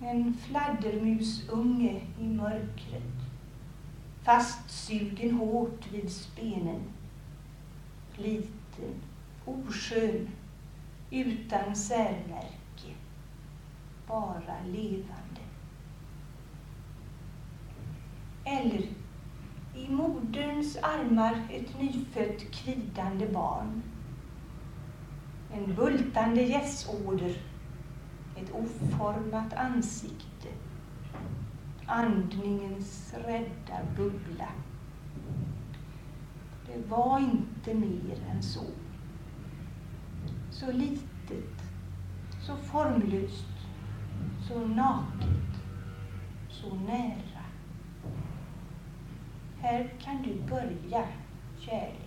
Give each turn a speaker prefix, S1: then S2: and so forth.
S1: En fladdermusunge i mörkret fastsugen hårt vid spenen. Liten, oskön, utan särmärke, bara levande. Eller i moderns armar ett nyfött kvidande barn. En bultande gässåder, ett oformat ansikte, andningens rädda bubbla. Det var inte mer än så. Så litet, så formlöst, så naket, så nära. Här kan du börja, kärlek.